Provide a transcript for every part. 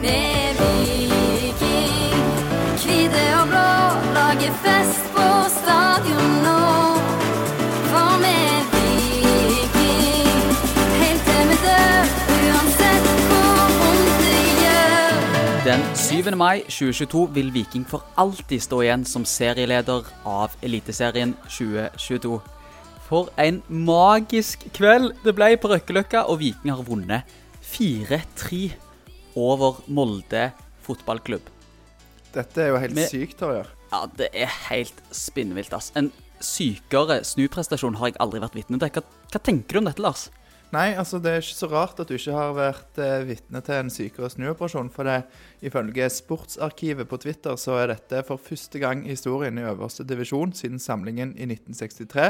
Den 7. mai 2022 vil Viking for alltid stå igjen som serieleder av Eliteserien 2022. For en magisk kveld det ble på Røkkeløkka, og Viking har vunnet 4-3 over Molde fotballklubb. Dette er jo helt Med- sykt, Torjer. Ja, det er helt spinnvilt, ass. En sykere snuprestasjon har jeg aldri vært vitne til. Hva, hva tenker du om dette, Lars? Nei, altså det er ikke så rart at du ikke har vært eh, vitne til en sykere snuoperasjon. For det, ifølge Sportsarkivet på Twitter så er dette for første gang i historien i øverste divisjon siden samlingen i 1963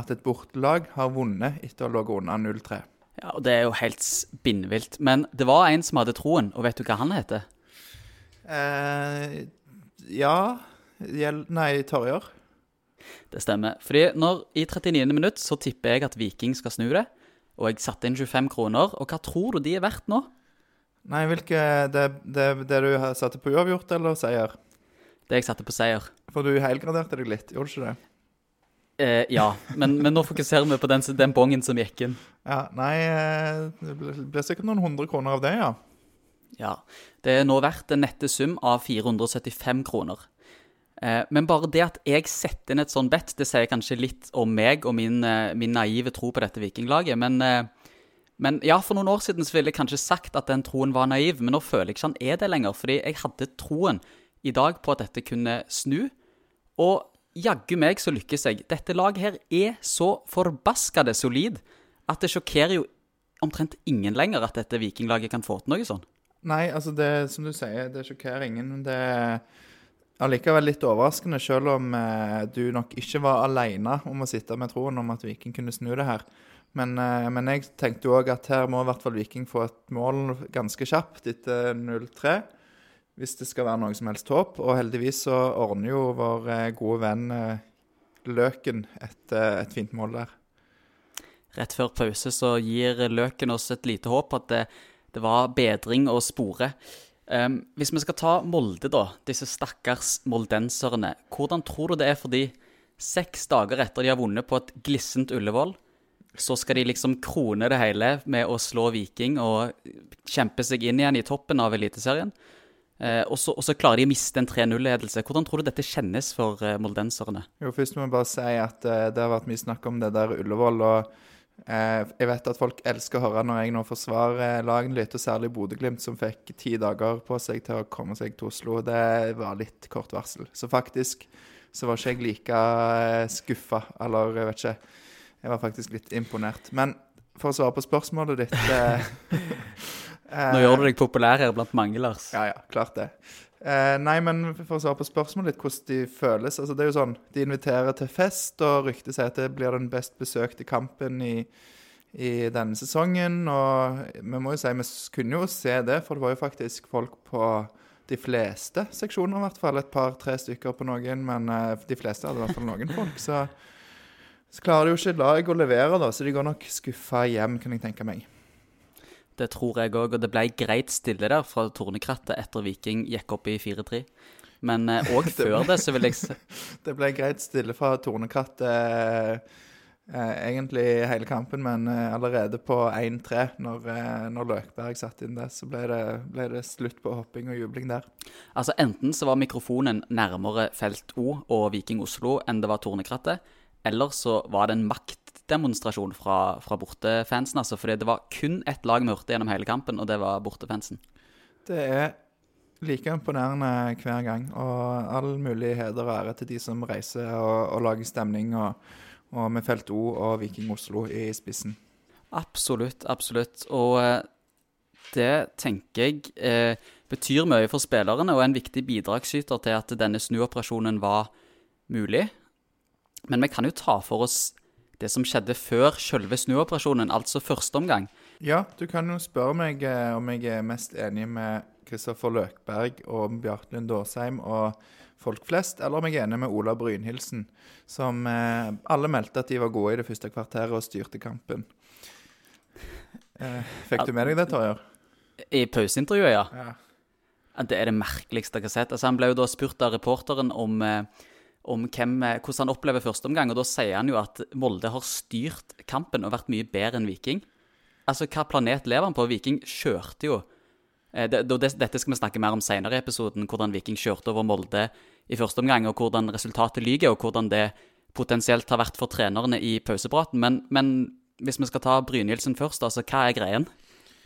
at et bortelag har vunnet etter å ha ligget under 0-3. Ja, og Det er jo helt spinnvilt. Men det var en som hadde troen, og vet du hva han heter? Eh, ja Gjel Nei, Torjer. Det stemmer. Fordi når i 39. minutt så tipper jeg at Viking skal snu det. Og jeg satte inn 25 kroner. Og hva tror du de er verdt nå? Nei, hvilke Det, det, det du har satte på uavgjort eller seier? Det jeg satte på seier. For du helgraderte deg litt, gjorde du ikke det? Eh, ja, men, men nå fokuserer vi på den, den bongen som gikk inn. Ja, nei eh, Det blir blir sikkert noen hundre kroner av det, ja. Ja. Det er nå verdt en nette sum av 475 kroner. Eh, men bare det at jeg setter inn et sånn bet, det sier kanskje litt om meg og min, eh, min naive tro på dette vikinglaget. Men, eh, men ja, for noen år siden så ville jeg kanskje sagt at den troen var naiv, men nå føler jeg ikke han er det lenger. Fordi jeg hadde troen i dag på at dette kunne snu. Og jaggu meg så lykkes jeg. Dette laget her er så forbaskede solid at det sjokkerer jo omtrent ingen lenger at dette vikinglaget kan få til noe sånn. Nei, altså det som du sier, det sjokkerer ingen. Det er allikevel litt overraskende, selv om eh, du nok ikke var alene om å sitte med troen om at Viking kunne snu det her. Men, eh, men jeg tenkte jo òg at her må i hvert fall Viking få et mål ganske kjapt etter 0-3. Hvis det skal være noe som helst håp. Og heldigvis så ordner jo vår eh, gode venn eh, Løken et, eh, et fint mål der. Rett før pause så gir Løken oss et lite håp at det, det var bedring å spore. Um, hvis vi skal ta Molde, da, disse stakkars moldenserne, hvordan tror du det er for de seks dager etter de har vunnet på et glissent Ullevål, så skal de liksom krone det hele med å slå Viking og kjempe seg inn igjen i toppen av Eliteserien? Eh, og, så, og så klarer de å miste en 3-0-ledelse. Hvordan tror du dette kjennes for eh, moldenserne? Jo, først må jeg bare si at eh, det har vært mye snakk om det der Ullevål. og eh, Jeg vet at folk elsker å høre når jeg nå forsvarer lagene litt, og særlig Bodø-Glimt, som fikk ti dager på seg til å komme seg til Oslo. Det var litt kort varsel. Så faktisk så var ikke jeg like skuffa, eller jeg vet ikke. Jeg var faktisk litt imponert. Men for å svare på spørsmålet ditt Nå gjør du deg populær her blant mange, Lars. ja, ja, klart det. Eh, nei, men for å svare på spørsmålet litt, hvordan de føles altså Det er jo sånn, De inviterer til fest, og ryktet sier at det blir den best besøkte kampen i, i denne sesongen. Og vi må jo si vi kunne jo se det, for det var jo faktisk folk på de fleste seksjoner, i hvert fall. Et par-tre stykker på noen, men eh, de fleste hadde i hvert fall noen folk. Så, så klarer de jo ikke lag å levere, da, så de går nok skuffa hjem, kan jeg tenke meg. Det tror jeg òg, og det ble greit stille der fra Tornekrattet etter Viking gikk opp i 4-3. Men òg før det så vil jeg se Det ble greit stille fra Tornekrattet eh, eh, egentlig hele kampen, men eh, allerede på 1-3, når, eh, når Løkberg satte inn det, så ble det, ble det slutt på hopping og jubling der. Altså Enten så var mikrofonen nærmere felt O og Viking Oslo enn det var Tornekrattet, eller så var det en maktdemonstrasjon fra, fra bortefansen. altså, fordi det var kun ett lag vi hørte gjennom hele kampen, og det var bortefansen. Det er like imponerende hver gang, og all mulig heder og ære til de som reiser og, og lager stemning, og, og med Felt O og Viking Oslo i spissen. Absolutt, absolutt. Og eh, det tenker jeg eh, betyr mye for spillerne, og er en viktig bidragsyter til at denne snuoperasjonen var mulig. Men vi kan jo ta for oss det som skjedde før selve snuoperasjonen, altså første omgang. Ja, du kan jo spørre meg eh, om jeg er mest enig med Kristoffer Løkberg og Bjartlund Lund Åsheim og folk flest, eller om jeg er enig med Ola Brynhildsen, som eh, alle meldte at de var gode i det første kvarteret og styrte kampen. Eh, fikk du med deg det, Torjer? I pauseintervjuet, ja. Ja. Ja, Det er det merkeligste jeg har sett. Altså, han ble jo da spurt av reporteren om, eh, om hvem, eh, hvordan han opplever første omgang. og da sier han jo at Molde har styrt kampen og vært mye bedre enn Viking. Altså, hva planet lever han på? Viking kjørte jo eh, det, det, Dette skal vi snakke mer om senere i episoden, hvordan Viking kjørte over Molde i første omgang, og hvordan resultatet lyver, og hvordan det potensielt har vært for trenerne i pausepraten. Men, men hvis vi skal ta Brynildsen først, altså, hva er greien?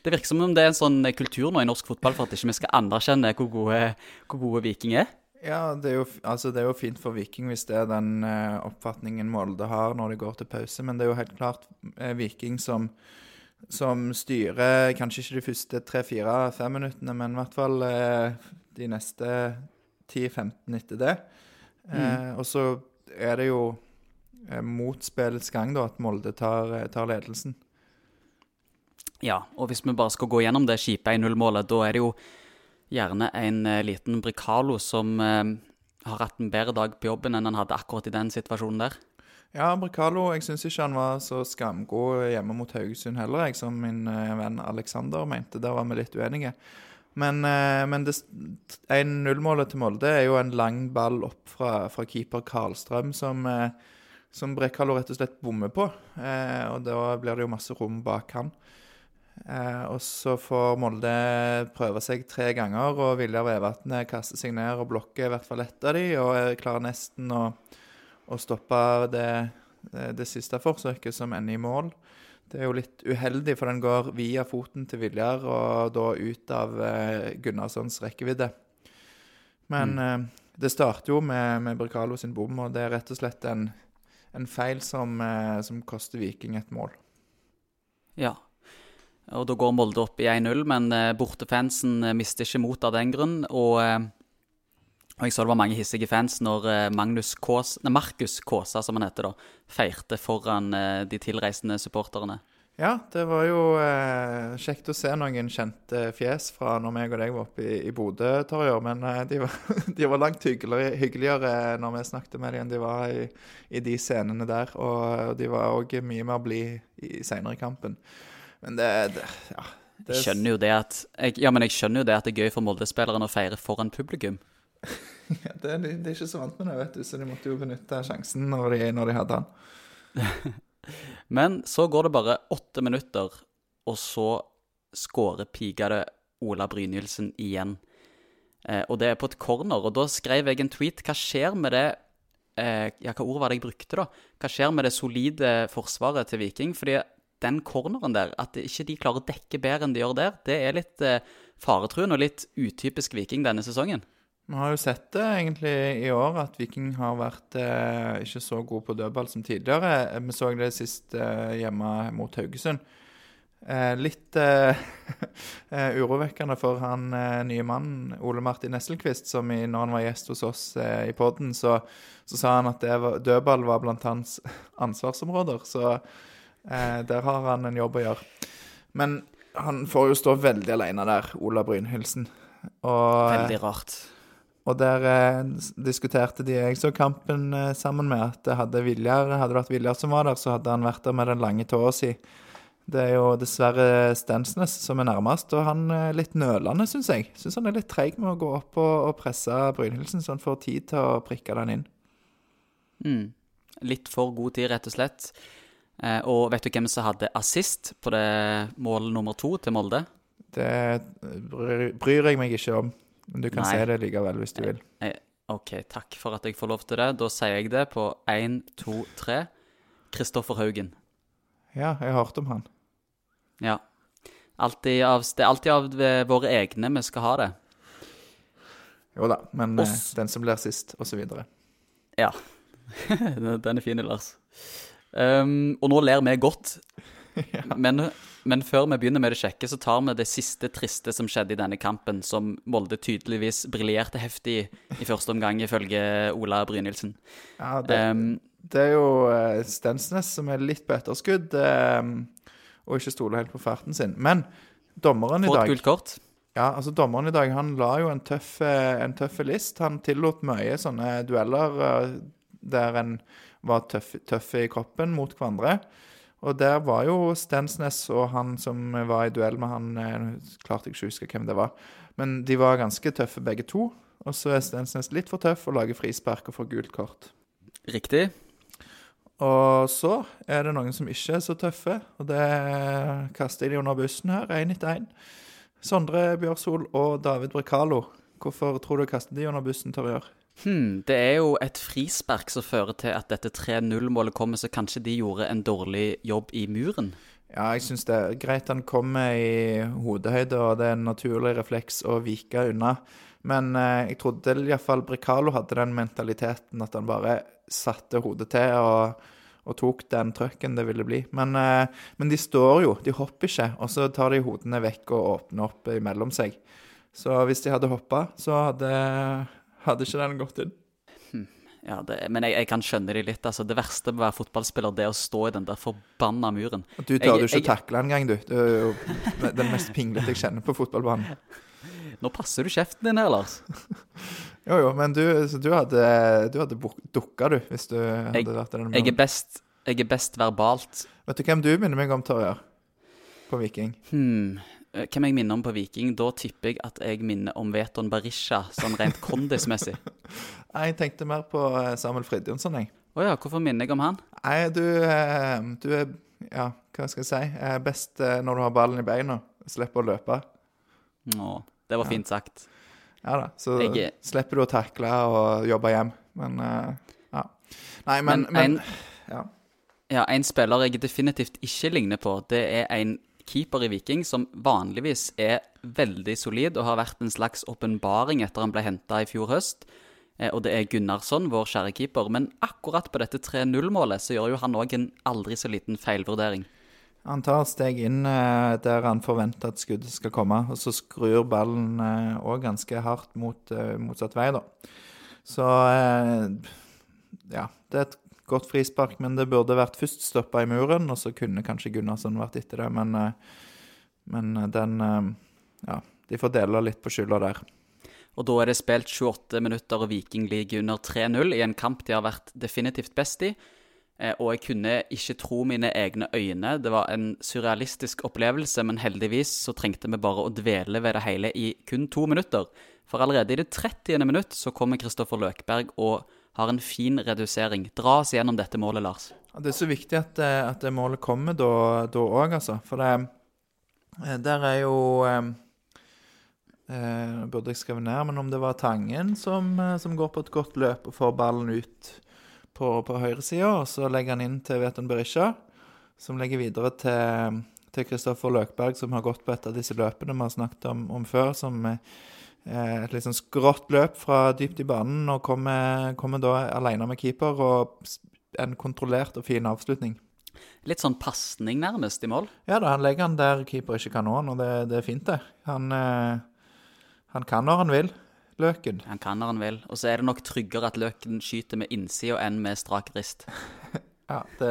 Det virker som om det er en sånn kultur nå i norsk fotball for at ikke vi skal anerkjenne hvor gode, hvor gode Viking er. Ja, det er, jo, altså det er jo fint for Viking hvis det er den eh, oppfatningen Molde har når det går til pause, men det er jo helt klart eh, Viking som, som styrer kanskje ikke de første tre-fire-fem minuttene, men i hvert fall eh, de neste 10-15 etter det. Eh, og så er det jo eh, mot spillets gang da at Molde tar, eh, tar ledelsen. Ja, og hvis vi bare skal gå gjennom det kjipe 1-0-målet, da er det jo gjerne en eh, liten Bricalo som eh, har hatt en bedre dag på jobben enn han hadde akkurat i den situasjonen der. Ja, Bricalo, jeg syns ikke han var så skamgod hjemme mot Haugesund heller, jeg, som min eh, venn Alexander mente. Der var vi litt uenige. Men, men det- 1-0-målet til Molde er jo en lang ball opp fra, fra keeper Karlstrøm som, som Brekalo rett og slett bommer på. Og da blir det jo masse rom bak han. Eh, og så får Molde prøve seg tre ganger, og Viljar Vevatnet kaster seg ned og blokker i hvert fall ett av de, og er klarer nesten å, å stoppe det, det, det siste forsøket som ender i mål. Det er jo litt uheldig, for den går via foten til Viljar og da ut av eh, Gunnarssons rekkevidde. Men eh, det starter jo med, med Bricalo sin bom, og det er rett og slett en, en feil som, eh, som koster Viking et mål. Ja. Og da går Molde opp i 1-0, men eh, bortefansen eh, mister ikke mot av den grunn. Og, eh, og jeg så det var mange hissige fans når Magnus Kås, nei, Markus Kåsa, som han heter, da, feirte foran de tilreisende supporterne. Ja, det var jo eh, kjekt å se noen kjente fjes fra når meg og deg var oppe i, i Bodø, Torjer. Men eh, de, var, de var langt hyggeligere, hyggeligere når vi snakket med dem enn de var i, i de scenene der. Og, og de var òg mye mer blide seinere i kampen. Men det, det Ja. Det, Jeg skjønner jo det at jeg, Ja, men jeg skjønner jo det at det er gøy for Molde-spillerne å feire foran publikum. ja, det, de, de er ikke så vant med det, vet du, så de måtte jo benytte sjansen når de, når de hadde den. Men så går det bare åtte minutter, og så skårer pigade Ola Brynildsen igjen. Eh, og det er på et corner, og da skrev jeg en tweet. Hva skjer med det eh, Ja, hva ord var det jeg brukte, da? Hva skjer med det solide forsvaret til Viking? Fordi den corneren der, at ikke de klarer å dekke bedre enn de gjør der, det er litt eh, faretruende og litt utypisk Viking denne sesongen. Vi har jo sett det egentlig i år, at Viking har vært eh, ikke så god på dødball som tidligere. Vi så det sist eh, hjemme mot Haugesund. Eh, litt eh, eh, urovekkende for han eh, nye mannen Ole Martin Nesselquist, som i, når han var gjest hos oss eh, i podden, så, så sa han at var, dødball var blant hans ansvarsområder. Så eh, der har han en jobb å gjøre. Men han får jo stå veldig alene der, Ola Brynhildsen. Og, Veldig rart. og der eh, diskuterte de jeg så kampen eh, sammen med, at det hadde Viljar, hadde det vært Viljar som var der, så hadde han vært der med den lange tåa si. Det er jo dessverre Stensnes som er nærmest, og han er litt nølende, syns jeg. Syns han er litt treig med å gå opp og, og presse Brynhildsen, så han får tid til å prikke den inn. Mm. Litt for god tid, rett og slett. Eh, og vet du hvem som hadde assist på det mål nummer to til Molde? Det bryr, jeg meg ikke om, men du kan Nei. se det likevel hvis du vil. Eh, OK, takk for at jeg får lov til det. Da sier jeg det på én, to, tre. Kristoffer Haugen. Ja, jeg har hørt om han. Ja. Alltid av, det er alltid av eh, våre egne vi skal ha det. Jo da, men eh, Oss. den som blir sist, og så videre. Ja. Den er fin, Lars. Um, og nå ler vi godt. men, men før vi begynner med det kjekke, så tar vi det siste triste som skjedde i denne kampen, som Molde tydeligvis briljerte heftig i, i første omgang, ifølge Ola Brynildsen. Ja, det, Um, Det er jo eh, Stensnes som er litt på etterskudd, um, og ikke stoler helt på farten sin. Men dommeren i får et dag gult kort. Ja, altså dommeren i dag han la jo en tøff, eh, en tøff list. Han tillot mye sånne dueller eh, der en var tøffe, tøffe i kroppen mot hverandre. Og der var jo Stensnes og han som var i duell med han eh, Klarte jeg ikke å huske hvem det var. Men de var ganske tøffe begge to. Og så er Stensnes litt for tøff og lager frispark og får gult kort. Riktig. Og så er det noen som ikke er så tøffe, og det kaster de under bussen her, én etter én. Sondre Bjørsol og David Brekalo. Hvorfor tror du kaster de under bussen, Torjør? Hmm, det er jo et frispark som fører til at dette 3-0-målet kommer, så kanskje de gjorde en dårlig jobb i muren? Ja, jeg syns det er greit han kommer i hodehøyde, og det er en naturlig refleks å vike unna. Men eh, jeg trodde iallfall Brekalo hadde den mentaliteten at han bare satte hodet til og, og tok den trøkken det ville bli. Men, eh, men de står jo, de hopper ikke, og så tar de hodene vekk og åpner opp imellom seg. Så hvis de hadde hoppa, så hadde, hadde ikke den gått inn. Ja, det, Men jeg, jeg kan skjønne de litt. altså Det verste med å være fotballspiller, det er å stå i den der forbanna muren. Du tør jo ikke jeg- takle engang, du. Du er jo den mest pinglete jeg kjenner på fotballbanen. Nå passer du kjeften din her, Lars. Jo, jo, men du, så du hadde, du hadde dukka, du, hvis du hadde Jeg- vært i den Jeg er best, jeg er best verbalt. Vet du hvem du minner meg om, Torjar? På Viking? Hmm. Eh, Hvem jeg minner om på Viking? Da tipper jeg at jeg minner om Veton Berisha, sånn rent kondismessig. Jeg tenkte mer på eh, Samuel Fridjonsson, jeg. Å ja, hvorfor minner jeg om han? Nei, du, eh, du er Ja, hva skal jeg si? Best når du har ballen i beina. Slipper å løpe. Å, det var fint sagt. Ja da. Så Jeg er- slipper du å takle og jobbe hjem. Men ja. Nei, men, Men men, en- ja. Ja, En spiller jeg definitivt ikke ligner på, det er en keeper i Viking som vanligvis er veldig solid og har vært en slags åpenbaring etter han ble henta i fjor høst. Eh, Og det er Gunnarsson, vår kjære keeper. Men akkurat på dette 3-0-målet så gjør jo han òg en aldri så liten feilvurdering. Han tar steg inn eh, der han forventer at skuddet skal komme, og så skrur ballen òg ganske hardt mot eh, motsatt vei, da. Så eh, ja, det er et godt frispark, men det burde vært først stoppa i muren, og så kunne kanskje Gunnarsson vært etter det, men, eh, men den eh, Ja, de får dele litt på skylda der. Og da er det spilt 28 minutter, og Viking ligger under 3-0 i en kamp de har vært definitivt best i. Eh, Og jeg kunne ikke tro mine egne øyne. Det var en surrealistisk opplevelse, men heldigvis så trengte vi bare å dvele ved det hele i kun to minutter. For allerede i det 30. minutt så kommer Kristoffer Løkberg og har en fin redusering. Dra oss gjennom dette målet, Lars. Det er så viktig at, eh, at det målet kommer da òg, altså. For det eh, Der er jo eh, eh, Burde jeg skrevet ned, men om det var Tangen som, som går på et godt løp og får ballen ut på, på høyresida, og så legger han inn til Veton Berisha, som legger videre til til Kristoffer Løkberg, som har gått på et av disse løpene vi har snakket om, om før, som eh, et litt sånn skrått løp fra dypt i banen, og kommer, kommer da alene med keeper, og en kontrollert og fin avslutning. Litt sånn pasning nærmest i mål. Ja da, han legger han der keeper ikke kan nå han, og det, det er fint, det. Han, eh, han kan når han vil, Løken. Han kan når han vil. Og så er det nok tryggere at Løken skyter med innsida enn med strak rist. Ja, det,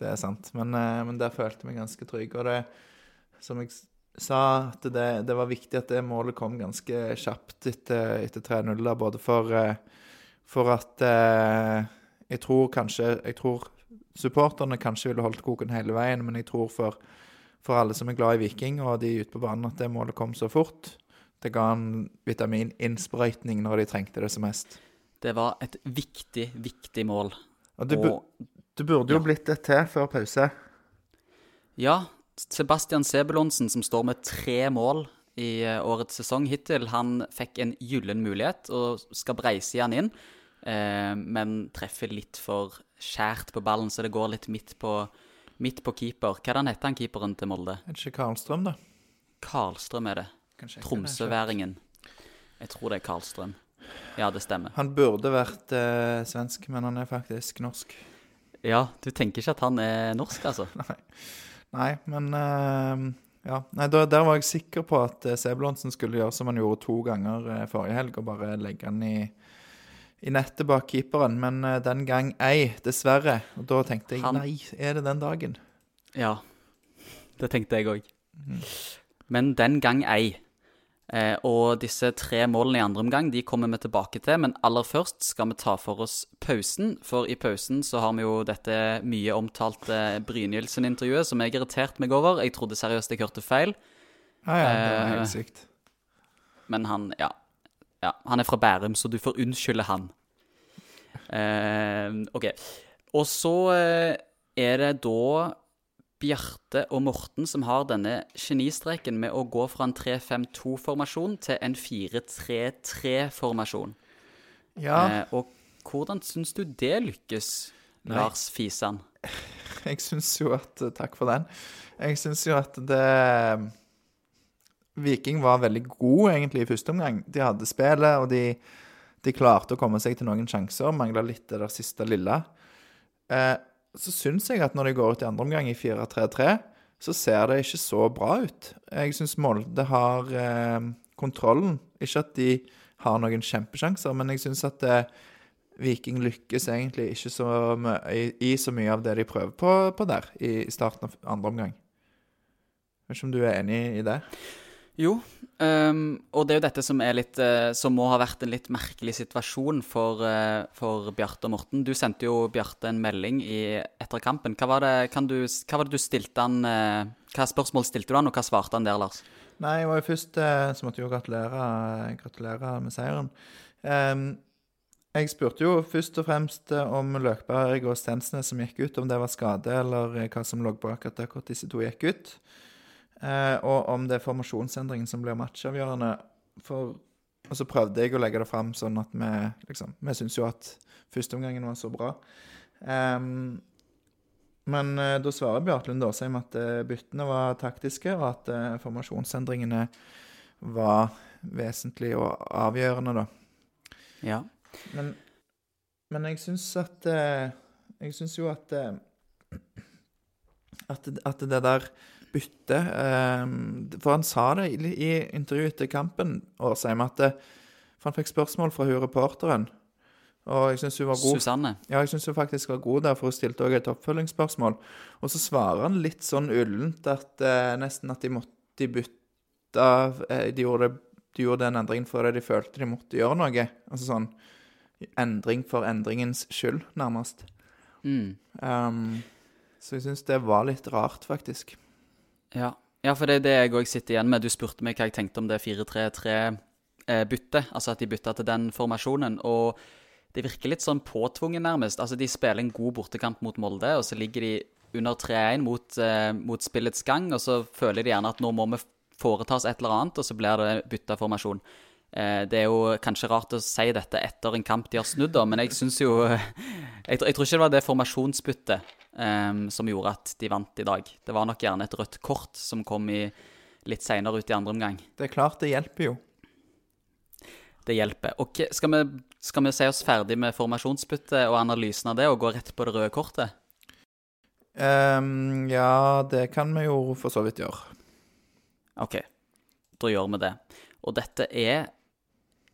det er sant. Men, eh, men der følte jeg meg ganske trygg. Og det, som jeg sa, at det, det var viktig at det målet kom ganske kjapt etter, etter 3-0 både for, eh, for at eh, jeg tror kanskje Jeg tror supporterne kanskje ville holdt koken hele veien, men jeg tror for, for alle som er glad i Viking og de ute på banen, at det målet kom så fort. Det ga en vitamininnsprøytning når de trengte det som mest. Det var et viktig, viktig mål. Og det, bu Og det burde jo Ja. blitt et til før pause. ja, Sebastian Sebulonsen, som står med tre mål i eh, årets sesong hittil, han fikk en gyllen mulighet og skal breise igjen inn, eh, men treffer litt for skjært på ballen, så det går litt midt på, midt på keeper. Hva er det heter, han keeperen til Molde? Er det ikke Karlstrøm, da? Karlstrøm er det. Det, Tromsøværingen. Jeg tror det er Karlstrøm. Ja, det stemmer. Han burde vært eh, svensk, men han er faktisk norsk. Ja, du tenker ikke at han er norsk, altså? Nei, men uh, Ja. Nei, der, Der var jeg sikker på at uh, Sebulonsen skulle gjøre som han gjorde to ganger eh, forrige helg, og bare legge han i, i nettet bak keeperen. Men uh, den gang ei, dessverre. Og da tenkte jeg Han- nei, er det den dagen? Ja, det tenkte jeg òg. Men den gang ei. Eh, og disse tre målene i andre omgang de kommer vi tilbake til, men aller først skal vi ta for oss pausen. For i pausen så har vi jo dette mye omtalte Brynildsen-intervjuet som jeg irriterte meg over. Jeg trodde seriøst jeg hørte feil. Ja, ja, det var Eh, helt sykt. men han ja, ja, han er fra Bærum, så du får unnskylde han. Eh, OK. Og så eh, er det da Bjarte og Morten som har denne genistreken med å gå fra en 3-5-2-formasjon til en 4-3-3-formasjon. Ja, Eh, og hvordan syns du det lykkes, Nei. Lars Fisan? jeg syns jo at Takk for den. Jeg syns jo at det Viking var veldig god egentlig i første omgang. De hadde spillet, og de, de klarte å komme seg til noen sjanser. Mangla litt det der siste lille. Eh, så syns jeg at når de går ut i andre omgang i 4-3-3, så ser det ikke så bra ut. Jeg syns Molde har eh, kontrollen. Ikke at de har noen kjempesjanser, men jeg syns at eh, Viking lykkes egentlig ikke så i, i så mye av det de prøver på, på der i starten av andre omgang. Jeg Vet ikke om du er enig i det? Jo, um, og det er jo dette som litt uh, Som må ha vært en litt merkelig situasjon for, uh, for Bjarte og Morten. Du sendte jo Bjarte en melding i, etter kampen. Hva var, det, du, hva var det du stilte han uh, Hva spørsmål stilte du han, og hva svarte han der, Lars? Nei, jeg var jo først Så måtte jo gratulere, gratulere med seieren. Um, jeg spurte jo først og fremst om Løkberg og Stensnes som gikk ut, om det var skade, eller hva som lå bak at akkurat disse to gikk ut. Eh, og om det er formasjonsendringen som blir matchavgjørende. For, og så prøvde jeg å legge det fram sånn at vi liksom Vi syns jo at førsteomgangen var så bra. Um, men eh, da svarer Bjartlund Aasheim at eh, byttene var taktiske, og at eh, formasjonsendringene var vesentlig og avgjørende, da. Ja. Men, men jeg syns at eh, Jeg syns jo at eh, at, at det der byttet eh, For han sa det i, intervjuet etter kampen, Årsheim, at det, For han fikk spørsmål fra hun reporteren, og jeg syns hun var god. Susanne. Ja, jeg syns hun faktisk var god der, for hun stilte også et oppfølgingsspørsmål. Og så svarer han litt sånn ullent at eh, nesten at de måtte bytte eh, de, gjorde de gjorde den endringen fordi de følte de måtte gjøre noe. Altså sånn endring for endringens skyld, nærmest. Mm. Um, så jeg syns det var litt rart, faktisk. Ja. ja, for det er det jeg òg sitter igjen med. Du spurte meg hva jeg tenkte om det 4-3-3-byttet. Altså at de bytta til den formasjonen. Og det virker litt sånn påtvungen, nærmest. Altså De spiller en god bortekamp mot Molde, og så ligger de under 3-1 mot, eh, mot spillets gang, og så føler de gjerne at nå må vi foretas et eller annet, og så blir det bytta formasjon. Eh, det er jo kanskje rart å si dette etter en kamp de har snudd, da, men jeg syns jo jeg, tror- jeg tror ikke det var det formasjonsbyttet um, som gjorde at de vant i dag. Det var nok gjerne et rødt kort som kom i litt seinere ut i andre omgang. Det er klart det hjelper jo. Det hjelper. Og skal vi, skal vi si oss ferdig med formasjonsbyttet og analysen av det, og gå rett på det røde kortet? Um, ja, det kan vi jo for så vidt gjøre. OK, da gjør vi det. Og dette er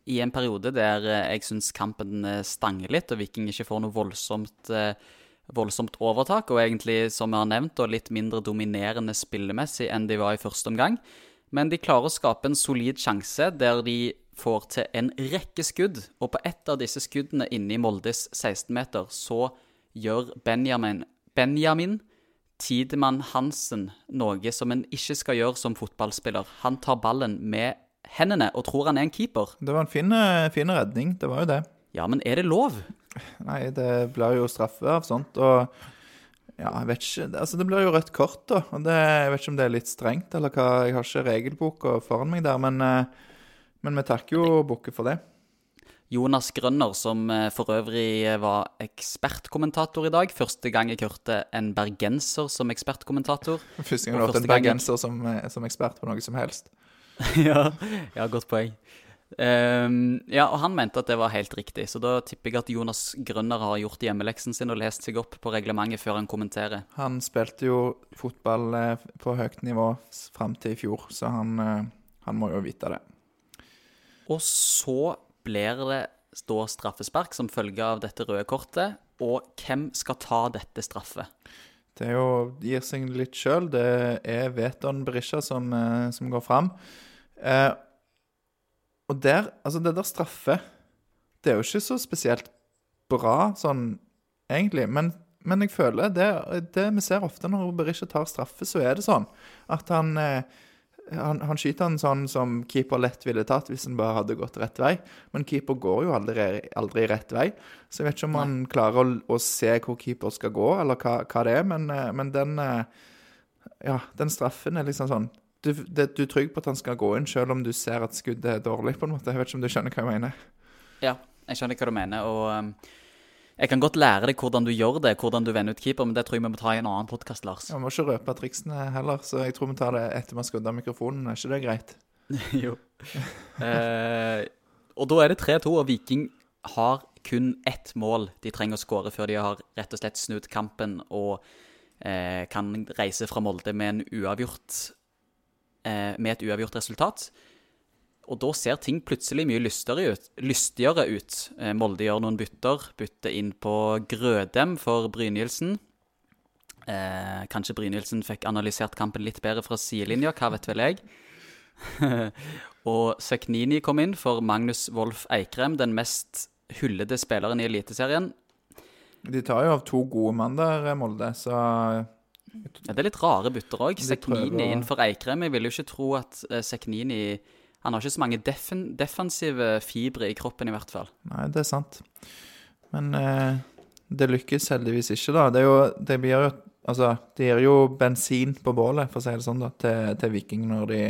i en periode der eh, jeg syns kampen eh, stanger litt, og Viking ikke får noe voldsomt, eh, voldsomt overtak, og egentlig, som jeg har nevnt, litt mindre dominerende spillemessig enn de var i første omgang. Men de klarer å skape en solid sjanse der de får til en rekke skudd, og på ett av disse skuddene inne i Moldes 16-meter så gjør Benjamin, Benjamin Tidemann Hansen noe som en ikke skal gjøre som fotballspiller. Han tar ballen med hendene og tror han er en keeper. Det var en fin, eh, fin redning, det var jo det. Ja, men er det lov? Nei, det blir jo straffe av sånt, og ja, jeg vet ikke, altså det blir jo rødt kort da, og det, jeg vet ikke om det er litt strengt, eller hva, jeg har ikke regelboka foran meg der, men, eh, men vi takker jo bukke for det. Jonas Grønner, som eh, for øvrig var ekspertkommentator i dag. Første gang jeg hørte en bergenser som ekspertkommentator. Første gang du har hørt en bergenser som, som ekspert på noe som helst. ja, ja, godt poeng. Um, ja, og han mente at det var helt riktig, så da tipper jeg at Jonas Grønner har gjort hjemmeleksen sin og lest seg opp på reglementet før han kommenterer. Han spilte jo fotball eh, på høyt nivå fram til i fjor, så han, eh, han må jo vite det. Og så blir det da straffespark som følge av dette røde kortet, og hvem skal ta dette straffet? Det er jo, gir seg litt sjøl. Det er Veton Berisha som, eh, som går fram. Eh, og der Altså, det der straffe Det er jo ikke så spesielt bra sånn egentlig, men, men jeg føler det, det vi ser ofte når Berisha tar straffe, så er det sånn at han eh, han, han skyter den sånn som keeper lett ville tatt hvis han bare hadde gått rett vei. Men keeper går jo aldri, aldri rett vei. Så jeg vet ikke om han klarer å, å se hvor keeper skal gå, eller hva, hva det er. Men, eh, men den, eh, ja, den straffen er liksom sånn du, det, du er trygg på at han skal gå inn, selv om du ser at skuddet er dårlig. på en måte. Jeg vet ikke om du skjønner hva jeg mener. Ja, jeg skjønner hva du mener. og... um, jeg kan godt lære deg hvordan du gjør det, hvordan du vender ut keeper, men det tror jeg vi må ta i en annen podkast, Lars. Vi må ikke røpe triksene heller, så jeg tror vi tar det etter vi har skrudd av mikrofonen. Er ikke det greit? jo. Eh, og da er det 3-2, og Viking har kun ett mål de trenger å skåre før de har rett og slett snudd kampen og eh, kan reise fra Molde med, en uavgjort, med et uavgjort resultat. Og da ser ting plutselig mye lystigere ut. Lystigere ut. Eh, Molde gjør noen bytter. Bytter inn på Grødem for Brynildsen. Eh, kanskje Brynildsen fikk analysert kampen litt bedre fra sidelinja, hva vet vel jeg. og Seknini kom inn for Magnus Wolff Eikrem, den mest hyllede spilleren i Eliteserien. De tar jo av to gode mann der, Molde, så Ja, det er litt rare bytter òg. Seknini innenfor Eikrem. Jeg vil jo ikke tro at eh, Seknini Han har ikke så mange defen defensive fibre i kroppen, i hvert fall. Nei, det er sant. Men eh, det lykkes heldigvis ikke, da. Det, jo, det blir jo Altså, det gir jo bensin på bålet, for å si det sånn, da, til, til Viking når de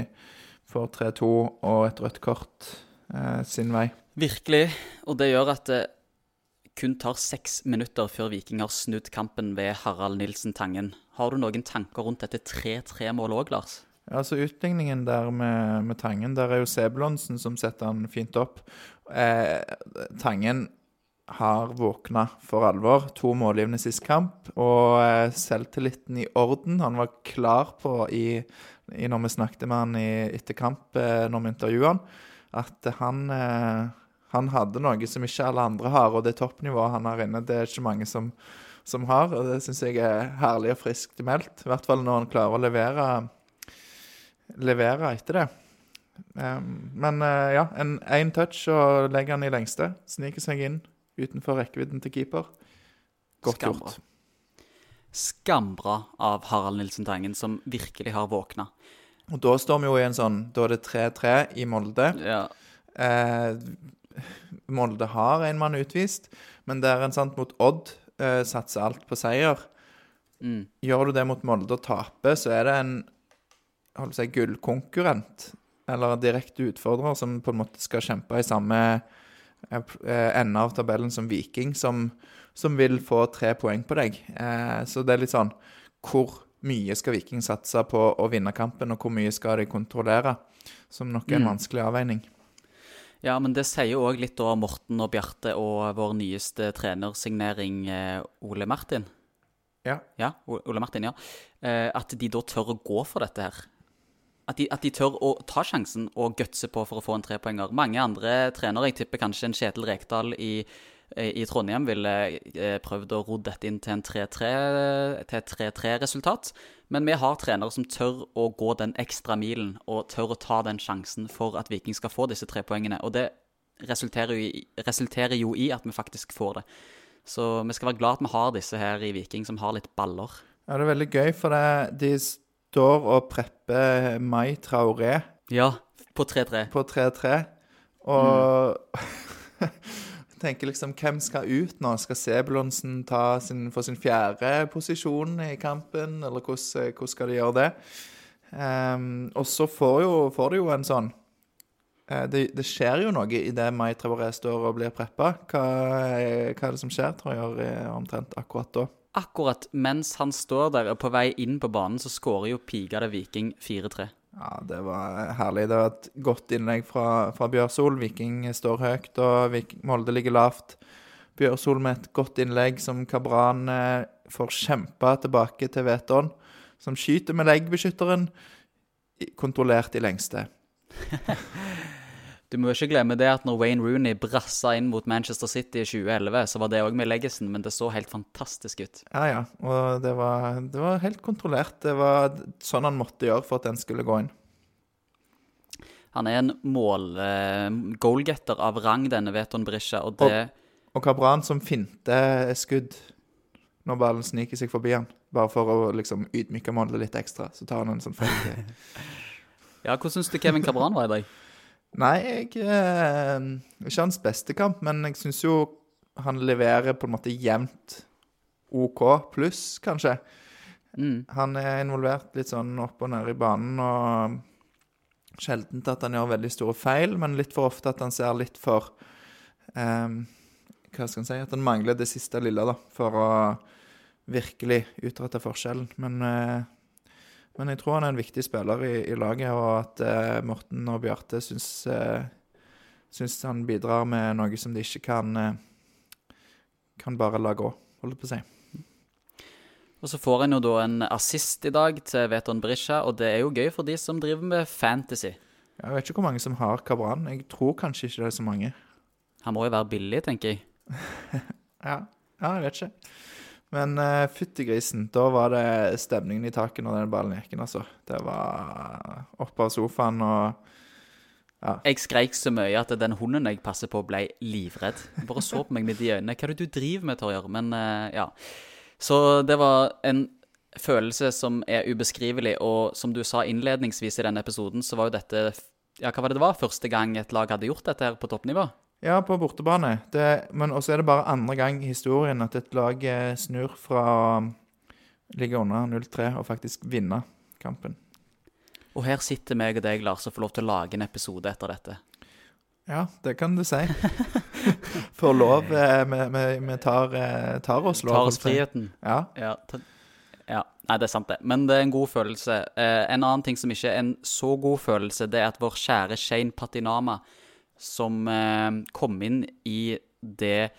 får 3-2 og et rødt kort eh, sin vei. Virkelig. Og det gjør at det kun tar seks minutter før Viking har snudd kampen ved Harald Nilsen Tangen. Har du noen tanker rundt dette 3-3-målet òg, Lars? Altså Utligningen der med, med Tangen, der er jo Sebulonsen som setter han fint opp. Eh, Tangen har våkna for alvor. To målgivende sist kamp, og eh, selvtilliten i orden. Han var klar på i, i når vi snakket med han i, etter kamp, eh, når vi intervjuet han, at han eh, han hadde noe som ikke alle andre har, og det toppnivået han har inne, det er ikke mange som, som har. og Det syns jeg er herlig og friskt meldt. I hvert fall når han klarer å levere, levere etter det. Um, men uh, ja, en én touch og legger han i lengste. Sniker seg inn utenfor rekkevidden til keeper. Godt Skambra. gjort. Skambra av Harald Nilsen Tangen, som virkelig har våkna. Og da står vi jo i en sånn Da er det 3-3 i Molde. Ja. Eh, Molde har en mann utvist, men der en sant mot Odd eh, satser alt på seier. Mm. Gjør du det mot Molde og taper, så er det en holdt på å si, gullkonkurrent, eller direkte utfordrer, som på en måte skal kjempe i samme eh, eh, ende av tabellen som Viking, som, som vil få tre poeng på deg. Eh, så det er litt sånn Hvor mye skal Viking satse på å vinne kampen, og hvor mye skal de kontrollere? Som nok er en Mm. vanskelig avveining. Ja, men det sier jo òg litt om Morten og Bjarte og vår nyeste trenersignering, eh, Ole Martin. Ja. Ja, Ole Martin, ja. Eh, at de da tør å gå for dette her. At de, at de tør å ta sjansen og gutse på for å få en trepoenger. Mange andre trenere, jeg tipper kanskje en Kjetil Rekdal i, i Trondheim, ville eh, prøvd å ro dette inn til en 3-3 til et 3-3-resultat. Men vi har trenere som tør å gå den ekstra milen og tør å ta den sjansen for at Viking skal få disse tre poengene. Og det resulterer jo, i, resulterer jo i at vi faktisk får det. Så vi skal være glad at vi har disse her i Viking som har litt baller. Ja, det er veldig gøy, for det, de står og prepper Mai Traoré Ja, på 3-3. på 3-3. Og jeg tenker liksom, hvem skal ut nå? Skal Sebulonsen sin, få sin fjerde posisjon i kampen, eller hvordan, hvordan skal de gjøre det? Um, og så får, jo, får det jo en sånn uh, det, det skjer jo noe i det Mai Traoré står og blir preppa. Hva, er- hva er det som skjer, tror jeg, eh, omtrent akkurat da? Akkurat mens han står der og på vei inn på banen, så skårer jo pigade Viking 4-3. Ja, det var herlig. Det var et godt innlegg fra, fra Bjørsol. Viking står høyt, og Viking, Molde ligger lavt. Bjørsol med et godt innlegg som Kabran eh, får kjempa tilbake til Veton, som skyter med leggbeskytteren, kontrollert i lengste. Du må ikke glemme det at når Wayne Rooney brassa inn mot Manchester City i 2011, så var det òg med leggesen, men det så helt fantastisk ut. Ja, ja. Og det var, det var helt kontrollert. Det var sånn han måtte gjøre for at den skulle gå inn. Han er en mål eh, goalgetter av rang, denne Veton Brisja, og det Og Kabran som finter skudd når ballen sniker seg forbi han. Bare for å liksom ydmyke målet litt ekstra. Så tar han en sånn feil. Ja, Hvordan syns du Kevin Cabran var i dag? Nei, jeg eh, Ikke hans beste kamp, men jeg syns jo han leverer på en måte jevnt OK pluss, kanskje. Mm. Han er involvert litt sånn opp og ned i banen, og sjelden at han gjør veldig store feil, men litt for ofte at han ser litt for eh, Hva skal en si? At han mangler det siste lille, da, for å virkelig utrette forskjellen. Men, eh, men jeg tror han er en viktig spiller i, i laget, og at eh, Morten og Bjarte syns, eh, syns han bidrar med noe som de ikke kan eh, kan bare la gå, holdt på å si. Og så får en jo da en assist i dag til Veton Berisha, og det er jo gøy for de som driver med fantasy. Jeg vet ikke hvor mange som har Kabran. Jeg tror kanskje ikke det er så mange. Han må jo være billig, tenker jeg. Ja, ja jeg vet ikke. Men uh, fytti grisen, da var det stemningen i taket når den ballen gikk inn, altså. Det var oppe av sofaen og ja. Jeg skreik så mye at den hunden jeg passer på, ble livredd. Jeg Bare så på meg midt i øynene. Hva er det du driver med, Torjer? Men uh, ja. Så det var en følelse som er ubeskrivelig, og som du sa innledningsvis i denne episoden, så var jo dette Ja, hva var det det var? Første gang et lag hadde gjort dette her på toppnivå? Ja, på bortebane. Det, men også er det bare andre gang i historien at et lag eh, snur fra å ligge under 0-3 og faktisk vinne kampen. Og her sitter meg og deg, Lars, og får lov til å lage en episode etter dette. Ja, det kan du si. Får lov. Vi, vi, vi tar, eh, tar oss lov. Tar oss friheten. Ja. Ja, ta, ja. Nei, det er sant, det. Men det er en god følelse. Eh, en annen ting som ikke er en så god følelse, det er at vår kjære Shane Patinama, som eh, kom inn i det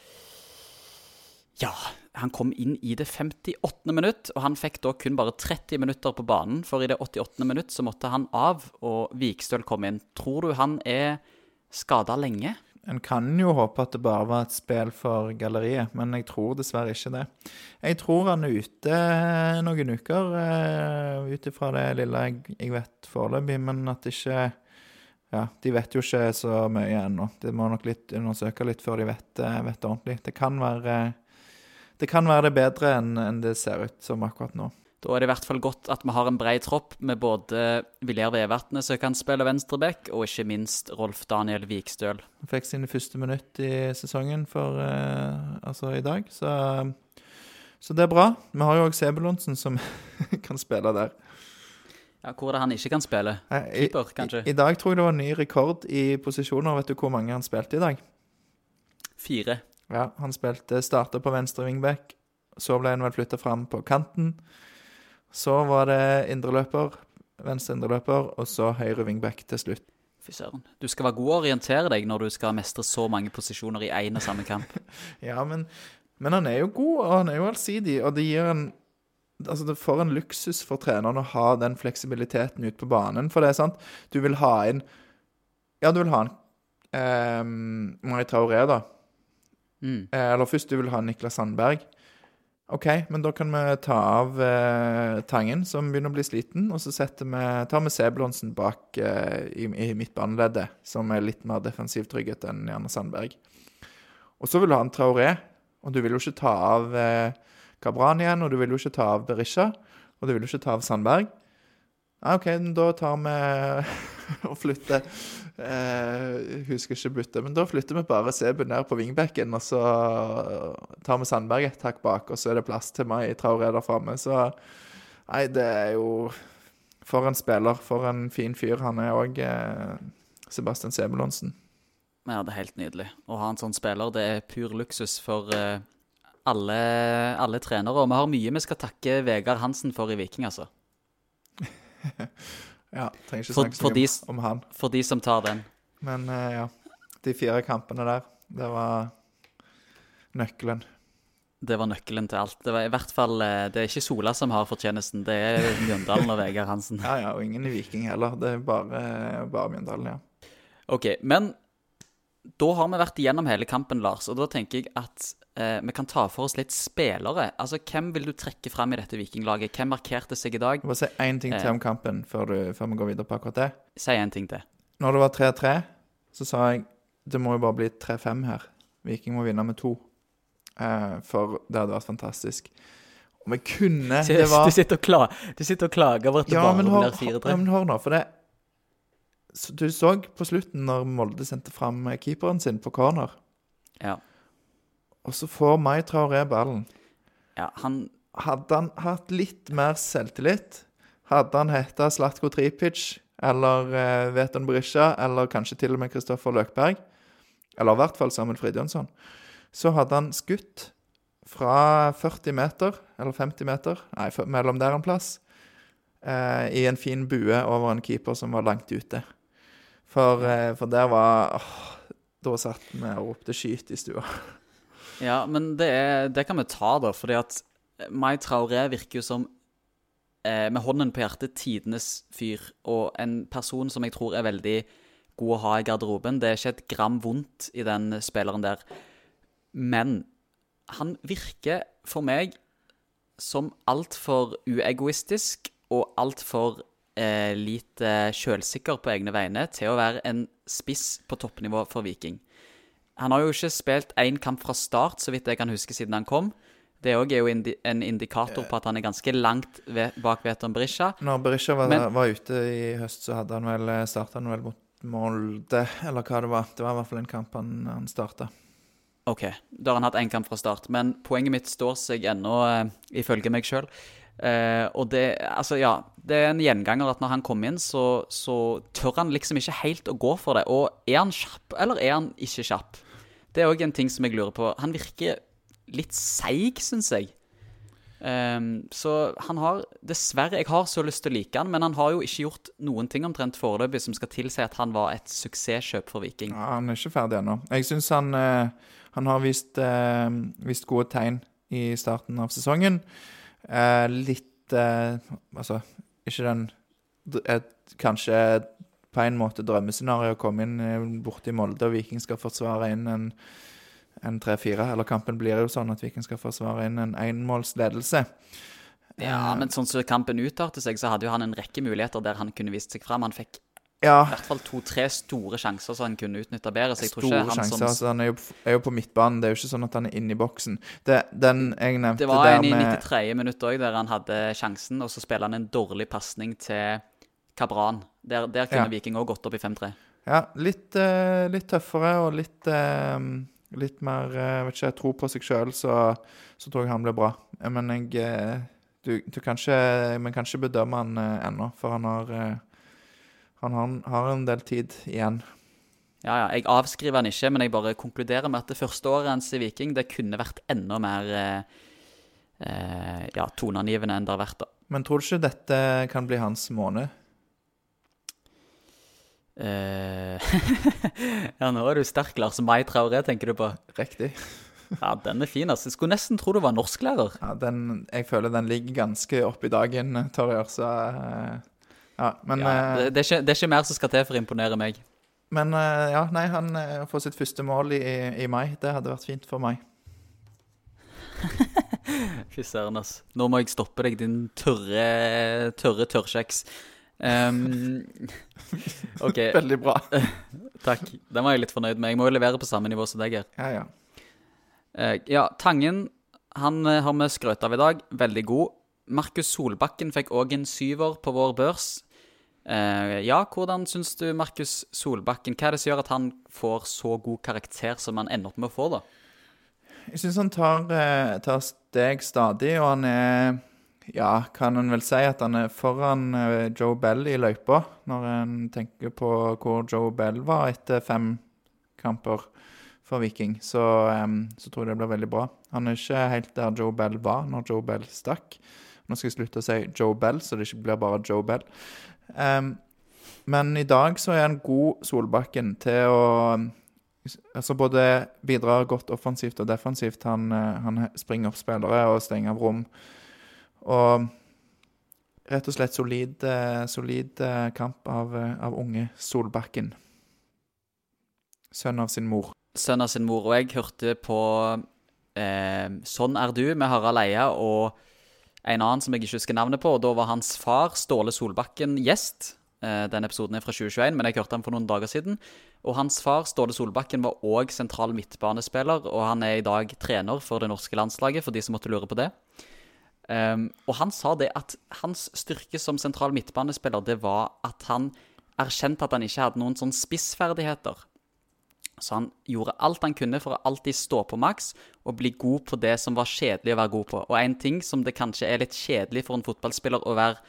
Ja, han kom inn i det 58. minutt, og han fikk da kun bare 30 minutter på banen, for i det 88. minutt så måtte han av, og Vikstøl kom inn. Tror du han er skada lenge? En kan jo håpe at det bare var et spill for galleriet, men jeg tror dessverre ikke det. Jeg tror han er ute noen uker, uh, ut ifra det lille jeg, vet foreløpig, men at ikke Ja, de vet jo ikke så mye ennå. De må nok litt undersøke litt før de vet, eh, vet det ordentlig. Det kan være det kan være det bedre enn en det ser ut som akkurat nå. Da er det i hvert fall godt at vi har en bred tropp med både Viljar Vevatnet, som kan spille venstreback, og ikke minst Rolf Daniel Vikstøl. Han fikk sine første minutt i sesongen for eh, altså i dag, så, så det er bra. Vi har jo òg Sebulonsen som kan spille der. Ja, Hvor er det han ikke kan spille? Keeper, kanskje? I, I dag tror jeg det var ny rekord i posisjoner. Vet du hvor mange han spilte i dag? Fire. Ja, Han spilte starta på venstre wingback. Så ble han vel flytta fram på kanten. Så var det indreløper, venstre indreløper, og så høyre wingback til slutt. Fy søren. Du skal være god å orientere deg når du skal mestre så mange posisjoner i én og samme kamp. Ja, men, men han er jo god, og han er jo allsidig, og det gir en Altså, det får en luksus for treneren å ha den fleksibiliteten ut på banen. For det er sant, du vil ha inn Ja, du vil ha en eh, Marie Traoré, da. Mm. Eh, Eller først du vil ha Niklas Sandberg. OK, men da kan vi ta av eh, Tangen, som begynner å bli sliten, og så vi, tar vi Sebulonsen bak eh, i, i midtbaneleddet, som er litt mer defensiv trygghet enn gjerne Sandberg. Og så vil du ha en Traoré, og du vil jo ikke ta av eh, Kabran igjen, og du vil jo ikke ta av Berisha, og du vil jo ikke ta av Sandberg. Ja, OK, da tar vi og flytter eh, husker ikke byttet, men da flytter vi bare Sebu ned på vingbekken, og så tar vi Sandberg et hakk bak, og så er det plass til meg i Traoré der framme. Så nei, det er jo For en spiller. For en fin fyr. Han er òg eh, Sebastian Sebulonsen. Ja, det er helt nydelig. Å ha en sånn spiller, det er pur luksus for eh, alle, alle trenere. Og vi har mye vi skal takke Vegard Hansen for i Viking, altså. Ja, trenger ikke snakke så mye om, om han. For de som tar den. Men eh, ja. De fire kampene der, det var nøkkelen. Det var nøkkelen til alt. Det var i hvert fall eh, Det er ikke Sola som har fortjenesten, det er Mjøndalen og Vegard Hansen. Ja, ja, og ingen i Viking heller. Det er bare, bare Mjøndalen, ja. Ok, men da har vi vært igjennom hele kampen, Lars, og da tenker jeg at eh, vi kan ta for oss litt spillere. Altså, Hvem vil du trekke fram i dette vikinglaget? Hvem markerte seg i dag? Må si én ting til Eh. om kampen før, du, før vi går videre på akkurat det. Si en ting til. Når det var 3-3, så sa jeg det må jo bare bli 3-5 her. Viking må vinne med to. Eh, for det hadde vært fantastisk. Og vi kunne Det var du sitter og klager over at det Ja, bare men blir ja, 4-3. men hør nå, for det så Du så på slutten når Molde sendte fram eh, keeperen sin på corner, Ja. og så får Mai Traoré ballen. ja han Hadde han hatt litt mer selvtillit, hadde han heta Slatko Tripic eller eh, Veton Berisha eller kanskje til og med Kristoffer Løkberg, eller i hvert fall Samuel Fridjonsson, så hadde han skutt fra 40 meter, eller 50 meter, nei, mellom der en plass, eh, i en fin bue over en keeper som var langt ute. For, eh, for der var åh, Da satt vi og ropte 'skyt' i stua. Ja, men det, er, det kan vi ta, da, fordi at Mai Traoré virker jo som, eh, med hånden på hjertet, tidenes fyr. Og en person som jeg tror er veldig god å ha i garderoben. Det er ikke et gram vondt i den spilleren der. Men han virker for meg som altfor uegoistisk og altfor eh, lite sjølsikker på egne vegne til å være en spiss på toppnivå for Viking. Han har jo ikke spilt én kamp fra start, så vidt jeg kan huske, siden han kom. Det òg er jo indi en indikator på at han er ganske langt ved, bak Veton Berisha. Når Berisha var, Men- var ute i høst, så hadde han vel starta han vel mot Molde, eller hva det var. Det var i hvert fall en kamp han, han starta. OK, da har han hatt én kamp fra start. Men poenget mitt står seg ennå, eh, ifølge meg sjøl. Eh, og det Altså, ja. Det er en gjenganger at når han kommer inn, så, så tør han liksom ikke helt å gå for det. Og er han kjapp, eller er han ikke kjapp? Det er òg en ting som jeg lurer på. Han virker litt seig, syns jeg. Um, så han har Dessverre, jeg har så lyst til å like han, men han har jo ikke gjort noen ting omtrent foreløpig som skal tilsi at han var et suksesskjøp for Viking. Ja, han er ikke ferdig ennå. Jeg syns han, eh, han har vist, eh, vist gode tegn i starten av sesongen. Eh, litt eh, Altså, ikke den et, Kanskje på en måte drømmescenario å komme inn borti borte i Molde, og Viking skal forsvare inn en, en 3-4. Eller kampen blir jo sånn at Viking skal forsvare inn en enmålsledelse. Ja, Eh, men sånn som kampen utartet seg, så hadde jo han en rekke muligheter der han kunne vist seg fram. Han fikk ja, i hvert fall to-tre store sjanser som han kunne utnytta bedre. Så jeg tror ikke han sjanser. som Altså, han er jo, er jo på midtbanen. Det er jo ikke sånn at han er inne i boksen. Det, den jeg nevnte Det var en i 93. minutt òg, der han hadde sjansen, og så spiller han en dårlig pasning til Kabran. Der, der kunne Ja. Viking òg gått opp i 5-3. Ja, litt, uh, litt tøffere og litt, uh, litt mer uh, vet ikke, tro på seg sjøl, så, så tror jeg han blir bra. Men jeg du, du kan ikke, bedømme han ennå, for han har eh, han har, en del tid igjen. Ja, ja, jeg avskriver han ikke, men jeg bare konkluderer med at det første året hans i Viking, det kunne vært enda mer eh, eh, ja, toneangivende enn det har vært, da. Men tror du ikke dette kan bli hans måned? Eh, ja, nå er du sterk, Lars. Mai Traoré, tenker du på? Riktig. Ja, den er fin, altså. Jeg skulle nesten tro du var norsklærer. Ja, den, jeg føler den ligger ganske oppi dagen, Torjer, så eh, Ja, men Ja, eh, det, det, er ikke, det er ikke mer som skal til for å imponere meg. Men eh, ja, nei, han eh, får sitt første mål i, i mai. Det hadde vært fint for meg. Fy søren, ass. Nå må jeg stoppe deg, din tørre, tørre tørrkjeks. Um, okay. Veldig bra. takk. Den var jeg litt fornøyd med. Jeg må jo levere på samme nivå som deg her. Ja, ja. Uh, ja, Tangen han har vi skrøt av i dag. Veldig god. Markus Solbakken fikk òg en syver på vår børs. Eh, ja, hvordan syns du Markus Solbakken Hva er det som gjør at han får så god karakter som han ender opp med å få, da? Jeg syns han tar, eh, tar steg stadig, og han er Ja, kan en vel si at han er foran eh, Joe Bell i løypa, når en tenker på hvor Joe Bell var etter fem kamper for Viking. Så, um, så tror jeg det blir veldig bra. Han er ikke helt der Joe Bell var når Joe Bell stakk. Nå skal jeg slutte å si Joe Bell, så det ikke blir bare Joe Bell. Em, men i dag så er han god Solbakken til å Altså både bidrar godt offensivt og defensivt. Han, eh, han springer opp spillere og stenger av rom. Og rett og slett solid, eh, solid eh, kamp av, av unge Solbakken. Sønn av sin mor. Sønn av sin mor. Og jeg hørte på eh, Sånn er du med Harald Eia og en annen som jeg ikke husker navnet på. Og da var hans far, Ståle Solbakken, gjest. Eh, den episoden er fra 2021, men jeg hørte den for noen dager siden. Og hans far, Ståle Solbakken, var òg sentral midtbanespiller, og han er i dag trener for det norske landslaget, for de som måtte lure på det. Ehm, og han sa det at hans styrke som sentral midtbanespiller, det var at han erkjente at han ikke hadde noen sånn spissferdigheter. Så han gjorde alt han kunne for å alltid stå på maks og bli god på det som var kjedelig å være god på. Og en ting som det kanskje er litt kjedelig for en fotballspiller å være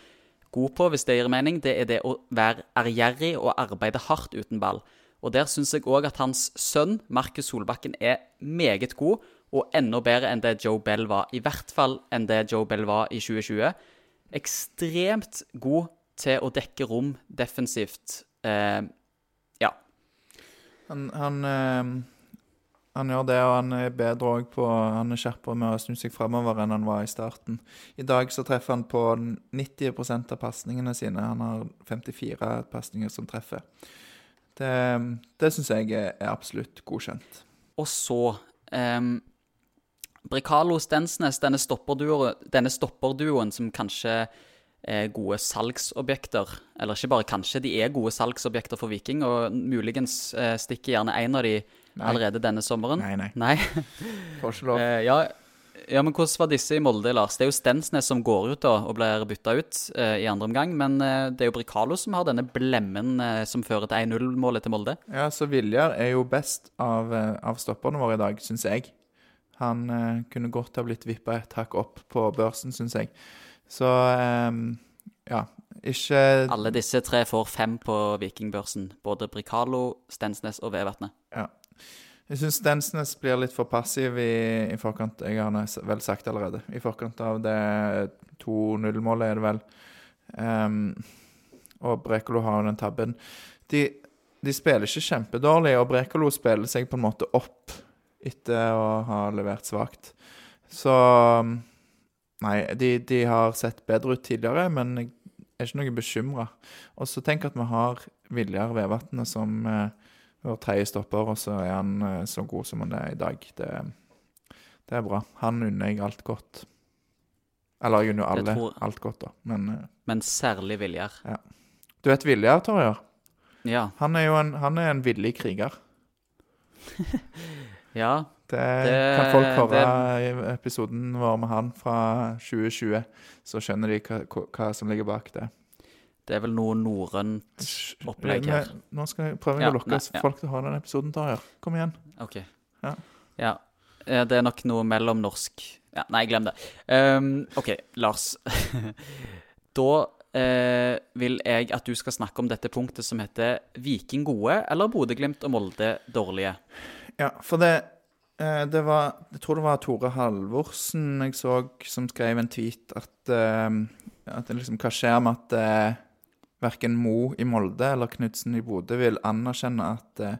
god på, hvis det gir mening, det er det å være ærgjerrig og arbeide hardt uten ball. Og der syns jeg òg at hans sønn, Markus Solbakken, er meget god, og enda bedre enn det Joe Bell var. I hvert fall enn det Joe Bell var i 2020. Ekstremt god til å dekke rom defensivt. Eh. Han, han, eh, han gjør det, og han er bedre òg på Han er skjerpere med å snu seg fremover enn han var i starten. I dag så treffer han på 90% av pasningene sine. Han har 54 pasninger som treffer. Det, det syns jeg er, absolutt godkjent. Og så um, Brekalo Stensnes, denne stopperduoen, denne stopperduoen som kanskje gode salgsobjekter. Eller ikke bare kanskje, de er gode salgsobjekter for Viking, og muligens eh, stikker gjerne en av de Nei. allerede denne sommeren. Nei, nei. Nei. Får ikke lov. Eh, ja, ja, men hvordan var disse i Molde, Lars? Det er jo Stensnes som går ut da, og blir bytta ut eh, i andre omgang. Men eh, det er jo Bricalo som har denne blemmen eh, som fører til 1-0-målet til Molde. Ja, så Viljar er jo best av, eh, av stopperne våre i dag, syns jeg. Han kunne godt ha blitt vippa et hakk opp på børsen, syns jeg. Så um, ja, ikke Alle disse tre får fem på Vikingbørsen. Både Bricalo, Stensnes og Vevatnet. Ja. Jeg syns Stensnes blir litt for passiv i, i forkant. Jeg har vel sagt allerede. I forkant av det 2-0-målet, er det vel. Um, og Brekolo har jo den tabben. De, de spiller ikke kjempedårlig, og Brekolo spiller seg på en måte opp etter å ha levert svakt. Så Nei, de, de har sett bedre ut tidligere, men jeg er ikke noe bekymra. Og så tenk at vi har Viljar Vevatnet som eh, vår tredje stopper, og så er han eh, så god som han er i dag. Det, det er bra. Han unner jeg alt godt. Eller jeg unner jo alle tror- alt godt, da. Men eh, Men særlig Viljar. du vet Viljar, Torjer? Ja. Han er jo en, han er en villig kriger. ja. Det, Det- kan folk høre i episoden vår med han fra 2020. Så skjønner de hva, hva- som ligger bak det. Det er vel noe norrønt Opplegg her. Nå skal jeg prøve Ja, å lokke nei, ja. folk til å høre den episoden, Torjer. Kom igjen. OK. Ja. Ja. Det er nok noe mellomnorsk ja, Nei, glem det. Um, OK, Lars. da uh, vil jeg at du skal snakke om dette punktet som heter Viking gode eller Bodø-Glimt og Molde dårlige. Ja, for det, det var Jeg tror det var Tore Halvorsen jeg så som skrev en tweet at, eh, at liksom, Hva skjer med at eh, verken Mo i Molde eller Knutsen i Bodø vil anerkjenne at, eh,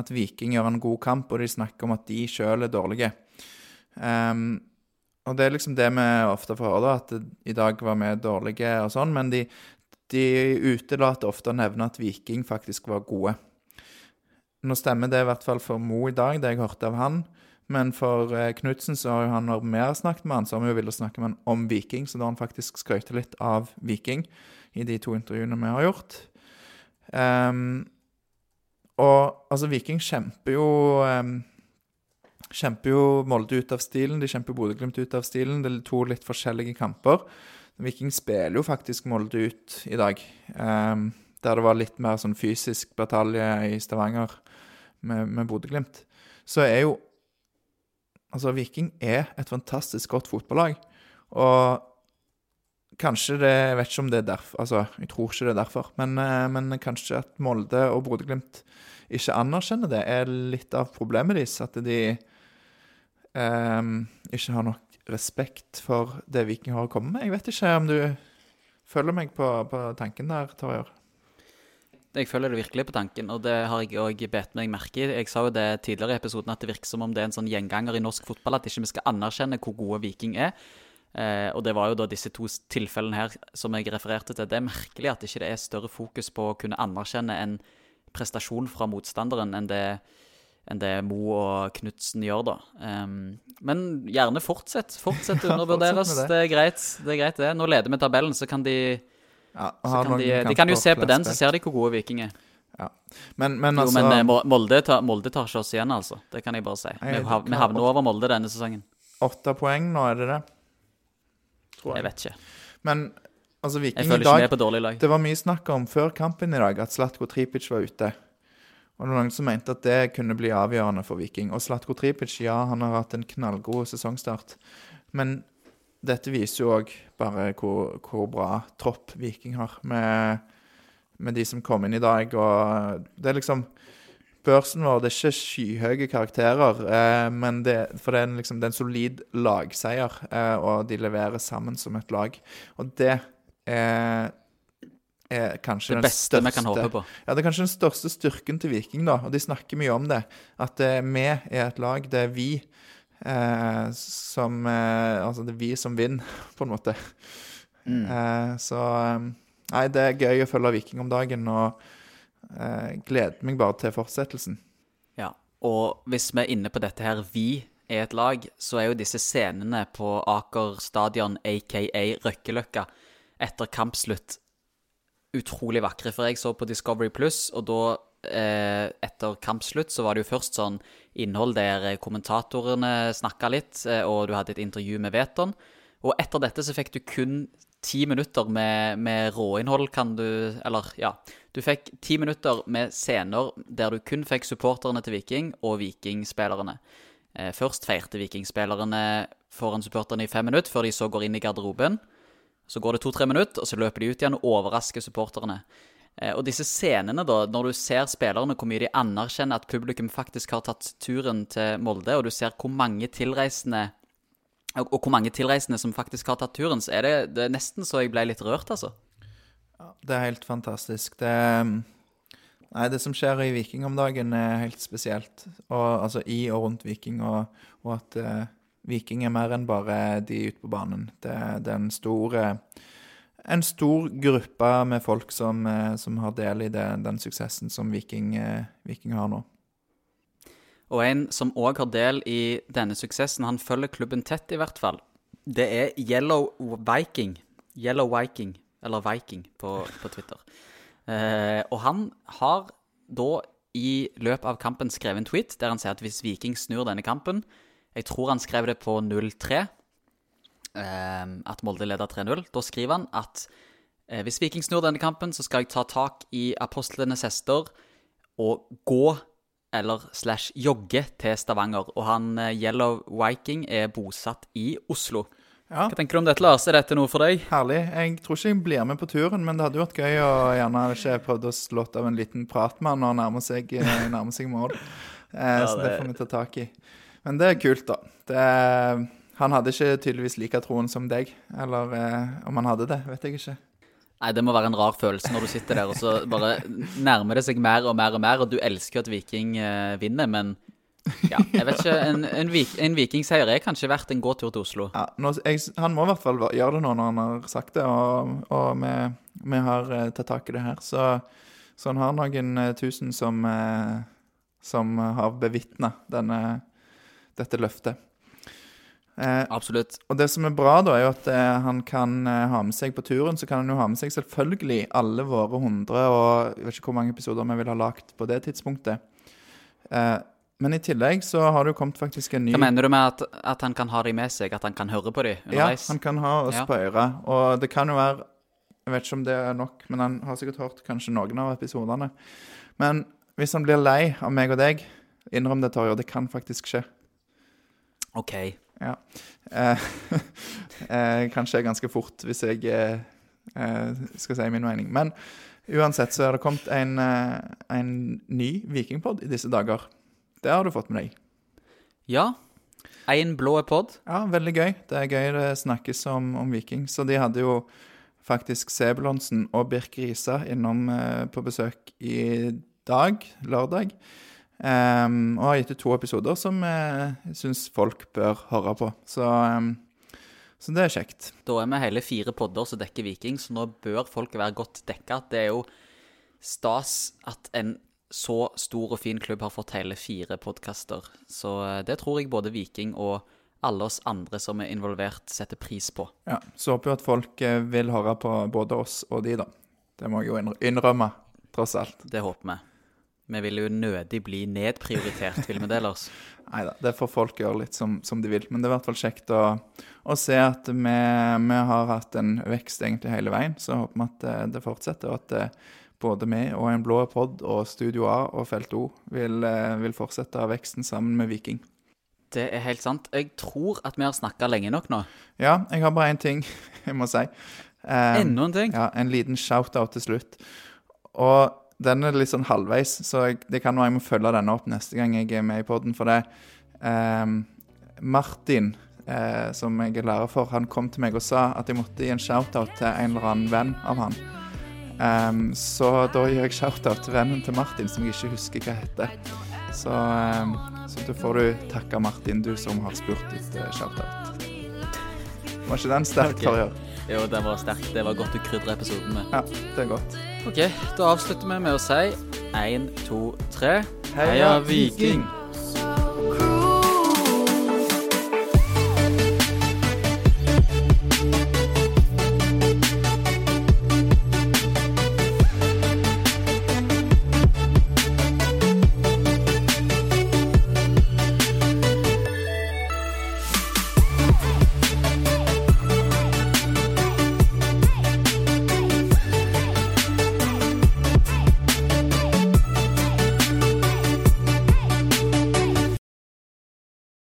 at Viking gjør en god kamp, og de snakker om at de sjøl er dårlige. Um, og det er liksom det vi ofte får høre, da, at det, i dag var vi dårlige og sånn, men de, de utelater ofte å nevne at Viking faktisk var gode. Nå stemmer det i hvert fall for Mo i dag, det jeg hørte av han. Men for eh, Knutsen så har jo han når vi har snakket med han, så har vi jo villet snakke med han om Viking, så da har han faktisk skrøyte litt av Viking i de to intervjuene vi har gjort. Um, og altså, Viking kjemper jo um, Kjemper jo Molde ut av stilen, de kjemper Bodø-Glimt ut av stilen. Det er to litt forskjellige kamper. Viking spiller jo faktisk Molde ut i dag. Um, der det var litt mer sånn fysisk batalje i Stavanger med, med Bodø-Glimt. Så er jo Altså, Viking er et fantastisk godt fotballag. Og kanskje det Jeg vet ikke om det er derfor Altså, jeg tror ikke det er derfor. Men, eh, men kanskje at Molde og Bodø-Glimt ikke anerkjenner det, er litt av problemet deres. At de ehm, ikke har nok respekt for det Viking har å komme med. Jeg vet ikke om du følger meg på, på tanken der, Torjer. Jeg føler det virkelig på tanken, og det har jeg òg bedt meg merke i. Jeg sa jo det tidligere i episoden at det virker som om det er en sånn gjenganger i norsk fotball at ikke vi skal anerkjenne hvor gode Viking er. Eh, og det var jo da disse to tilfellene her som jeg refererte til. Det er merkelig at ikke det er større fokus på å kunne anerkjenne en prestasjon fra motstanderen enn det, enn det Mo og Knutsen gjør, da. Um, men gjerne fortsett. Fortsett å Ja, undervurderes. fortsett med det. er greit, det er greit, det. Nå leder vi tabellen, så kan de Ja, kan de, de kan jo se på den, så ser de hvor gode Viking er. Men, men Jo, altså men eh, Molde tar, Molde tar ikke oss igjen, altså. Det kan jeg bare si. Jeg Vi, vi havner over Molde denne sesongen. Åtte poeng nå, er det det? Tror Jeg vet ikke. Men Altså, Jeg Viking i dag. Det var mye snakk om før kampen i dag at Slatko Tripic var ute. Og det var noen som mente at det kunne bli avgjørende for Viking. Og Slatko Tripic, ja, han har hatt en knallgod sesongstart. Men dette viser jo òg bare hvor, hvor bra tropp Viking har, med, med de som kom inn i dag. Og det er liksom Børsen vår det er ikke skyhøye karakterer, eh, men det, for det er, en, liksom, det er en solid lagseier, eh, og de leverer sammen som et lag. Og det er, er kanskje Det den største, vi kan håpe på. ja, det er kanskje den største styrken til Viking, da. Og de snakker mye om det. At eh, vi er et lag. Det er vi eh, som eh, Altså, det er vi som vinner, på en måte. Mm. Eh, så eh, Nei, det er gøy å følge Viking om dagen, og eh, gleder meg bare til fortsettelsen. Ja, og hvis vi er inne på dette her, vi er et lag, så er jo disse scenene på Aker stadion, aka Røkkeløkka, etter kampslutt utrolig vakre. For jeg så på Discovery Pluss, og da, eh, etter kampslutt, så var det jo først sånn innhold der kommentatorene snakka litt, eh, og du hadde et intervju med Veton. Og etter dette så fikk du kun ti minutter med, med råinnhold, kan du Eller, ja. Du fikk ti minutter med scener der du kun fikk supporterne til Viking og Vikingspillerne. Eh, først feirte Vikingspillerne foran supporterne i fem minutter, før de så går inn i garderoben. Så går det to-tre minutter, og så løper de ut igjen og overrasker supporterne. Eh, og disse scenene, da, når du ser spillerne, hvor mye de anerkjenner at publikum faktisk har tatt turen til Molde, og du ser hvor mange tilreisende og, og hvor mange tilreisende som faktisk har tatt turen, så er det, det er nesten så jeg ble litt rørt, altså. Det er helt fantastisk. Det mm, Nei, det som skjer i Viking om dagen, er helt spesielt. Og, altså i og rundt Viking, og, og at uh, Viking er mer enn bare de ute på banen. Det, det er en stor eh, en stor gruppe med folk som, eh, som har del i det, den suksessen som Viking, eh, Viking har nå. Og en som òg har del i denne suksessen, han følger klubben tett i hvert fall, det er Yellow Viking. Yellow Viking, eller Viking på, på Twitter. Eh, og han har da i løpet av kampen skrevet en tweet der han sier at hvis Viking snur denne kampen Jeg tror han skrev det på 0-3, eh, at Molde leder 3-0. Da skriver han at eh, hvis Viking snur denne kampen, så skal jeg ta tak i apostlenes hester og gå eller slash jogge til Stavanger. Og han eh, Yellow Viking er bosatt i Oslo. Ja, Hva tenker du om dette, Lars? Er dette noe for deg? herlig. Jeg tror ikke jeg blir med på turen, men det hadde vært gøy å gjerne ikke prøvd å slått av en liten prat med han når han nærmer seg, eh, nærmer seg mål. Eh, så det det- får vi ta tak i. Men det er kult, da. Det er, han hadde ikke tydeligvis like troen som deg. Eller eh, om han hadde det, vet jeg ikke. Nei, Det må være en rar følelse når du sitter der og så bare nærmer det seg mer og mer og mer, og du elsker jo at Viking eh, vinner, men ja, jeg vet ikke. En, en, vik, en vikingseier er kanskje verdt en gåtur til Oslo. Ja, nå, jeg, han må i hvert fall gjøre det nå når han har sagt det, og, og vi, vi har eh, tatt tak i det her. Så, så han har noen eh, tusen som, eh, som har bevitna dette løftet. Eh, Absolutt. og det som er bra, da, er jo at eh, han kan eh, ha med seg på turen, så kan han jo ha med seg selvfølgelig alle våre hundre, og jeg vet ikke hvor mange episoder vi vil ha lagt på det tidspunktet. Eh, men i tillegg så har det jo kommet faktisk en ny Hva mener du med at, at han kan ha de med seg? At han kan høre på de Ja, han kan ha oss Ja. på øret. Og det kan jo være Jeg vet ikke om det er nok, men han har sikkert hørt kanskje noen av episodene. Men hvis han blir lei av meg og deg, innrøm det, Torje, det kan faktisk skje. OK. Ja. Eh, eh, kanskje ganske fort, hvis jeg eh, eh, skal si min mening. Men uansett så er det kommet en, eh, en ny vikingpod i disse dager. Det har du fått med deg. Ja. Én blå pod. Ja, veldig gøy. Det er gøy det snakkes om, om Viking. Så de hadde jo faktisk Sebulonsen og Birk Risa innom på besøk i dag, lørdag. Ehm, og har gitt ut to episoder som jeg jeg syns folk bør høre på. Så, um, så det er kjekt. Da er vi hele fire podder som dekker Viking, så nå bør folk være godt dekka. Det er jo stas at en så stor og fin klubb har fått hele fire podkaster. Så eh, det tror jeg både Viking og alle oss andre som er involvert, setter pris på. Ja, Så håper jeg at folk eh, vil høre på både oss og de, da. Det må jeg jo innrømme, tross alt. Det håper vi. Vi vil jo nødig bli nedprioritert, vil vi det, ellers? Nei da, det får folk gjøre litt som, som de vil. Men det er i hvert fall kjekt å, å se at vi, vi har hatt en vekst egentlig hele veien. Så håper vi at det, det fortsetter, og at det, både vi og En blå pod og Studio A og Felt O vil, eh, vil fortsette veksten sammen med Viking. Det er helt sant. Jeg tror at vi har snakka lenge nok nå. Ja, jeg har bare én ting jeg må si. Um, Enda en ting. Ja, En liten shout-out til slutt. Og den er litt sånn halvveis, så jeg, det kan være jeg må følge denne opp neste gang jeg er med i poden. For det eh, Martin, eh, som jeg er lærer for, han kom til meg og sa at jeg måtte gi en shout-out til en eller annen venn av han. Um, så da gir jeg shout-out til vennen til Martin, som jeg ikke husker hva heter. Så, um, så da får du takke Martin, du som har spurt etter uh, shoutout. Var ikke den sterk, Ok. Tarjei? Jo, det var sterk. Det var godt du krydra episoden med. Ja, det er godt. OK, da avslutter vi med å si én, to, tre. Heia Viking!